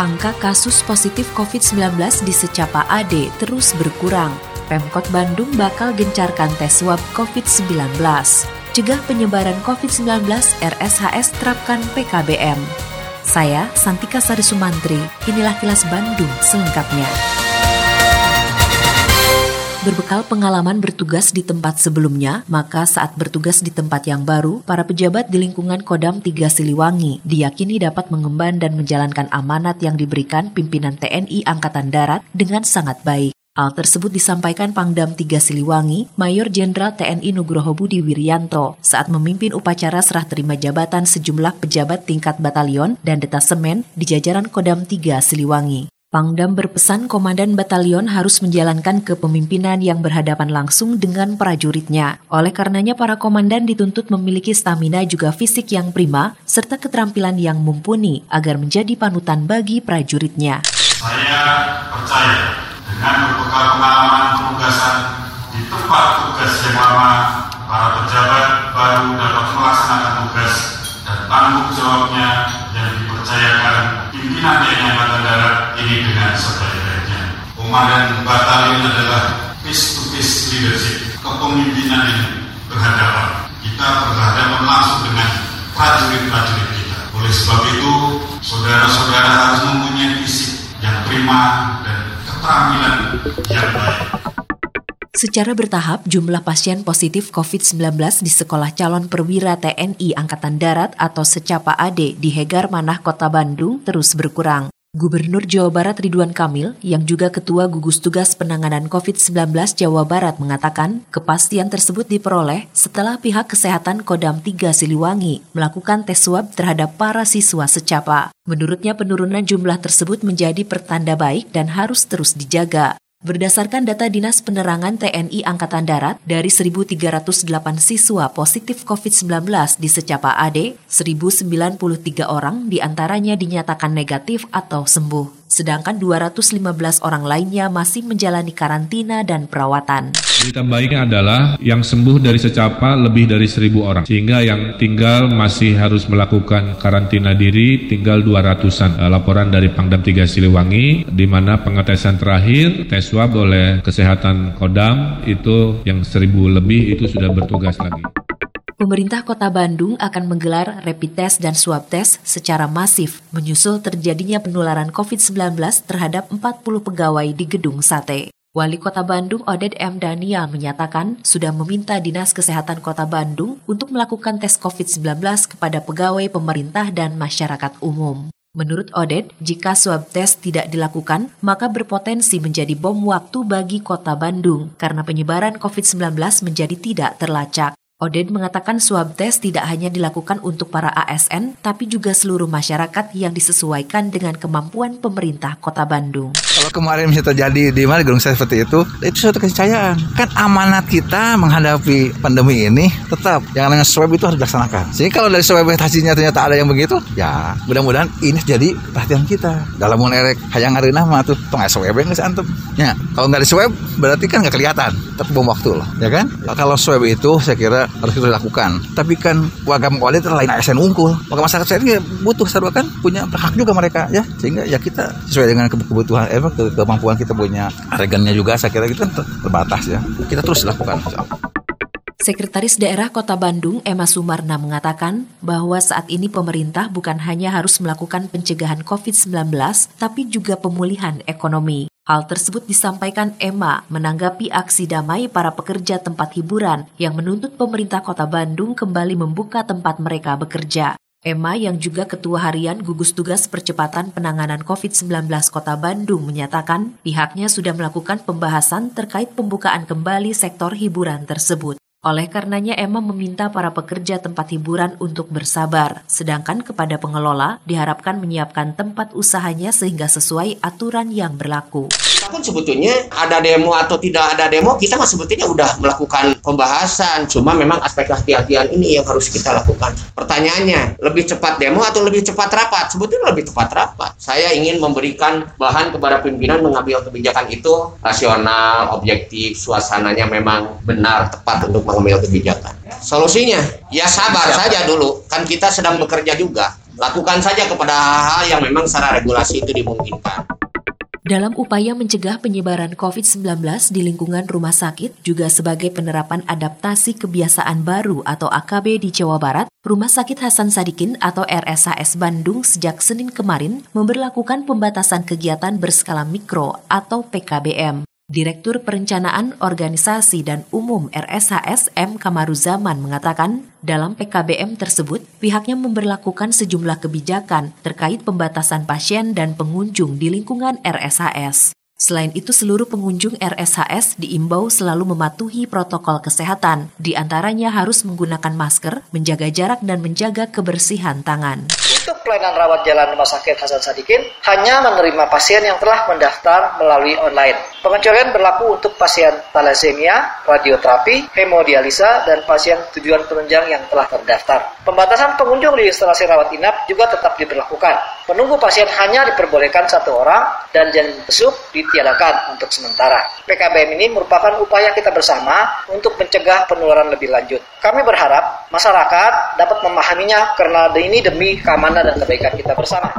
angka kasus positif COVID-19 di secapa AD terus berkurang. Pemkot Bandung bakal gencarkan tes swab COVID-19. Cegah penyebaran COVID-19 RSHS terapkan PKBM. Saya Santika Sari Sumantri, inilah kilas Bandung selengkapnya. Berbekal pengalaman bertugas di tempat sebelumnya, maka saat bertugas di tempat yang baru, para pejabat di lingkungan Kodam 3 Siliwangi diyakini dapat mengemban dan menjalankan amanat yang diberikan pimpinan TNI Angkatan Darat dengan sangat baik. Hal tersebut disampaikan Pangdam 3 Siliwangi, Mayor Jenderal TNI Nugroho Budi Wiryanto saat memimpin upacara serah terima jabatan sejumlah pejabat tingkat batalion dan detasemen di jajaran Kodam 3 Siliwangi. Pangdam berpesan komandan batalion harus menjalankan kepemimpinan yang berhadapan langsung dengan prajuritnya. Oleh karenanya para komandan dituntut memiliki stamina juga fisik yang prima serta keterampilan yang mumpuni agar menjadi panutan bagi prajuritnya. Saya percaya dengan berbekal pengalaman penugasan di tempat tugas yang lama, para pejabat baru dapat melaksanakan tugas dan tanggung jawabnya dipercayakan pimpinan TNI Angkatan Darat ini dengan sebaik-baiknya. Komandan batalion adalah face-to-face leadership, kepemimpinan yang berhadapan. Kita berhadapan langsung dengan prajurit-prajurit kita. Oleh sebab itu, saudara-saudara harus mempunyai fisik yang prima dan keterampilan yang baik. Secara bertahap, jumlah pasien positif COVID-19 di Sekolah Calon Perwira TNI Angkatan Darat atau Secapa AD di Hegar Manah, Kota Bandung terus berkurang. Gubernur Jawa Barat Ridwan Kamil, yang juga Ketua Gugus Tugas Penanganan COVID-19 Jawa Barat mengatakan, kepastian tersebut diperoleh setelah pihak kesehatan Kodam 3 Siliwangi melakukan tes swab terhadap para siswa secapa. Menurutnya penurunan jumlah tersebut menjadi pertanda baik dan harus terus dijaga. Berdasarkan data Dinas Penerangan TNI Angkatan Darat, dari 1.308 siswa positif COVID-19 di secapa AD, 1.093 orang di antaranya dinyatakan negatif atau sembuh sedangkan 215 orang lainnya masih menjalani karantina dan perawatan. Berita baiknya adalah yang sembuh dari secapa lebih dari 1000 orang, sehingga yang tinggal masih harus melakukan karantina diri tinggal 200-an. Eh, laporan dari Pangdam 3 Siliwangi, di mana pengetesan terakhir tes swab oleh kesehatan Kodam itu yang 1000 lebih itu sudah bertugas lagi. Pemerintah Kota Bandung akan menggelar rapid test dan swab test secara masif menyusul terjadinya penularan COVID-19 terhadap 40 pegawai di Gedung Sate. Wali Kota Bandung Oded M. Daniel menyatakan sudah meminta Dinas Kesehatan Kota Bandung untuk melakukan tes COVID-19 kepada pegawai pemerintah dan masyarakat umum. Menurut Oded, jika swab test tidak dilakukan, maka berpotensi menjadi bom waktu bagi kota Bandung karena penyebaran COVID-19 menjadi tidak terlacak. Oded mengatakan swab test tidak hanya dilakukan untuk para ASN, tapi juga seluruh masyarakat yang disesuaikan dengan kemampuan pemerintah Kota Bandung. Kalau kemarin bisa terjadi di mana gedung saya seperti itu, itu suatu keniscayaan. Kan amanat kita menghadapi pandemi ini tetap yang namanya swab itu harus dilaksanakan. Sehingga kalau dari swab hasilnya ternyata ada yang begitu, ya mudah-mudahan ini jadi perhatian kita. Dalam erek hayang hari nama tuh, nggak swab nggak antum. Ya, kalau nggak di swab berarti kan nggak kelihatan, tetap bom waktu loh, ya kan? Kalau swab itu saya kira harus kita lakukan. Tapi kan warga kualitas itu lain ASN unggul. Maka masyarakat saya ini butuh serba kan punya hak juga mereka ya. Sehingga ya kita sesuai dengan kebutuhan eh, ke kemampuan kita punya regennya juga saya kira kita terbatas ya. Kita terus lakukan. Sekretaris Daerah Kota Bandung Emma Sumarna mengatakan bahwa saat ini pemerintah bukan hanya harus melakukan pencegahan COVID-19, tapi juga pemulihan ekonomi. Hal tersebut disampaikan Emma menanggapi aksi damai para pekerja tempat hiburan yang menuntut pemerintah kota Bandung kembali membuka tempat mereka bekerja. Emma yang juga Ketua Harian Gugus Tugas Percepatan Penanganan COVID-19 Kota Bandung menyatakan pihaknya sudah melakukan pembahasan terkait pembukaan kembali sektor hiburan tersebut. Oleh karenanya Emma meminta para pekerja tempat hiburan untuk bersabar, sedangkan kepada pengelola diharapkan menyiapkan tempat usahanya sehingga sesuai aturan yang berlaku. Pun sebetulnya ada demo atau tidak ada demo kita mah sebetulnya udah melakukan pembahasan. Cuma memang aspek kehati-hatian ini yang harus kita lakukan. Pertanyaannya lebih cepat demo atau lebih cepat rapat? Sebetulnya lebih cepat rapat. Saya ingin memberikan bahan kepada pimpinan mengambil kebijakan itu rasional objektif suasananya memang benar tepat untuk mengambil kebijakan. Solusinya ya sabar saja dulu. Kan kita sedang bekerja juga. Lakukan saja kepada hal-hal yang memang secara regulasi itu dimungkinkan. Dalam upaya mencegah penyebaran COVID-19 di lingkungan rumah sakit, juga sebagai penerapan adaptasi kebiasaan baru atau AKB di Jawa Barat, Rumah Sakit Hasan Sadikin atau RSHS Bandung sejak Senin kemarin memberlakukan pembatasan kegiatan berskala mikro atau PKBM. Direktur Perencanaan Organisasi dan Umum RSHS M. Kamaruzaman mengatakan, dalam PKBM tersebut, pihaknya memberlakukan sejumlah kebijakan terkait pembatasan pasien dan pengunjung di lingkungan RSHS. Selain itu, seluruh pengunjung RSHS diimbau selalu mematuhi protokol kesehatan, di antaranya harus menggunakan masker, menjaga jarak, dan menjaga kebersihan tangan untuk pelayanan rawat jalan Rumah Sakit Hasan Sadikin hanya menerima pasien yang telah mendaftar melalui online. Pengecualian berlaku untuk pasien thalassemia, radioterapi, hemodialisa, dan pasien tujuan penunjang yang telah terdaftar. Pembatasan pengunjung di instalasi rawat inap juga tetap diberlakukan. Penunggu pasien hanya diperbolehkan satu orang dan janin besuk ditiadakan untuk sementara. PKBM ini merupakan upaya kita bersama untuk mencegah penularan lebih lanjut. Kami berharap masyarakat dapat memahaminya karena ini demi keamanan dan kebaikan kita bersama.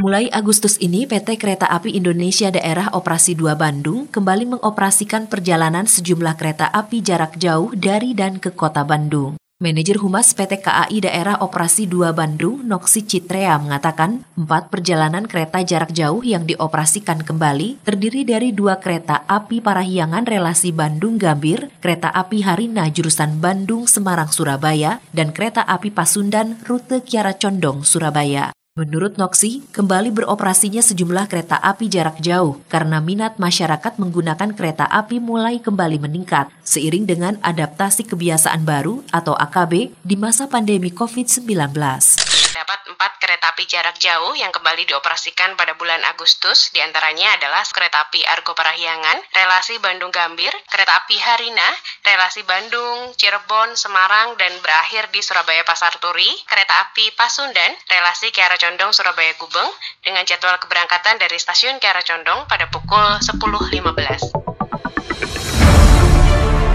Mulai Agustus ini, PT Kereta Api Indonesia Daerah Operasi 2 Bandung kembali mengoperasikan perjalanan sejumlah kereta api jarak jauh dari dan ke kota Bandung. Manajer Humas PT KAI Daerah Operasi 2 Bandung, Noksi Citrea, mengatakan empat perjalanan kereta jarak jauh yang dioperasikan kembali terdiri dari dua kereta api Parahyangan relasi Bandung-Gambir, kereta api Harina jurusan Bandung-Semarang-Surabaya, dan kereta api Pasundan rute Kiara Condong, Surabaya. Menurut Noksi, kembali beroperasinya sejumlah kereta api jarak jauh karena minat masyarakat menggunakan kereta api mulai kembali meningkat. Seiring dengan adaptasi kebiasaan baru atau AKB di masa pandemi COVID-19 empat kereta api jarak jauh yang kembali dioperasikan pada bulan Agustus, di antaranya adalah kereta api Argo Parahyangan, relasi Bandung Gambir, kereta api Harina, relasi Bandung, Cirebon, Semarang, dan berakhir di Surabaya Pasar Turi, kereta api Pasundan, relasi Kiara Condong, Surabaya Gubeng, dengan jadwal keberangkatan dari stasiun Kiara Condong pada pukul 10.15.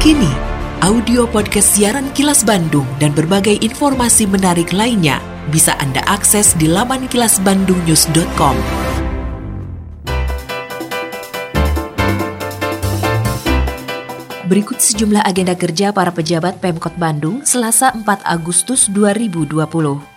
Kini, audio podcast siaran Kilas Bandung dan berbagai informasi menarik lainnya bisa Anda akses di laman kilasbandungnews.com. Berikut sejumlah agenda kerja para pejabat Pemkot Bandung Selasa 4 Agustus 2020.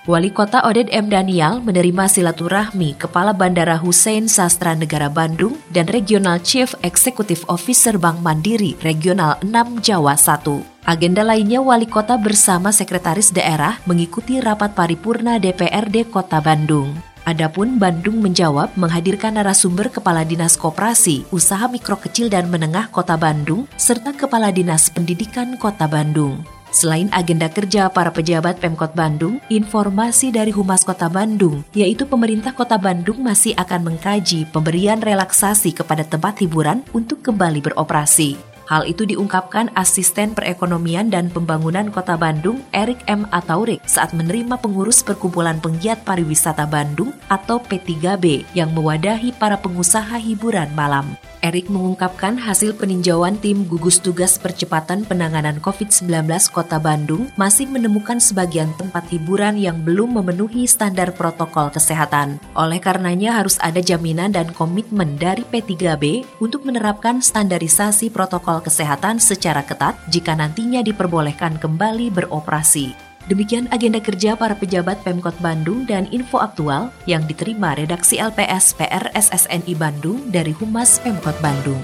Wali Kota Oded M. Daniel menerima silaturahmi Kepala Bandara Hussein Sastra Negara Bandung dan Regional Chief Executive Officer Bank Mandiri Regional 6 Jawa 1. Agenda lainnya wali kota bersama sekretaris daerah mengikuti rapat paripurna DPRD Kota Bandung. Adapun Bandung menjawab menghadirkan narasumber Kepala Dinas Koperasi, Usaha Mikro Kecil dan Menengah Kota Bandung, serta Kepala Dinas Pendidikan Kota Bandung. Selain agenda kerja para pejabat Pemkot Bandung, informasi dari Humas Kota Bandung, yaitu pemerintah Kota Bandung masih akan mengkaji pemberian relaksasi kepada tempat hiburan untuk kembali beroperasi. Hal itu diungkapkan Asisten Perekonomian dan Pembangunan Kota Bandung, Erik M. Ataurik, saat menerima pengurus Perkumpulan Penggiat Pariwisata Bandung atau P3B yang mewadahi para pengusaha hiburan malam. Erik mengungkapkan hasil peninjauan tim gugus tugas percepatan penanganan COVID-19 Kota Bandung masih menemukan sebagian tempat hiburan yang belum memenuhi standar protokol kesehatan. Oleh karenanya harus ada jaminan dan komitmen dari P3B untuk menerapkan standarisasi protokol kesehatan secara ketat jika nantinya diperbolehkan kembali beroperasi. Demikian agenda kerja para pejabat Pemkot Bandung dan info aktual yang diterima redaksi LPS PR SSNI Bandung dari Humas Pemkot Bandung.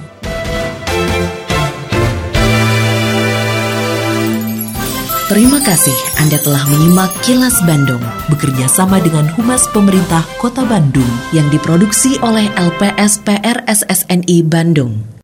Terima kasih Anda telah menyimak Kilas Bandung bekerja sama dengan Humas Pemerintah Kota Bandung yang diproduksi oleh LPS SSNI Bandung.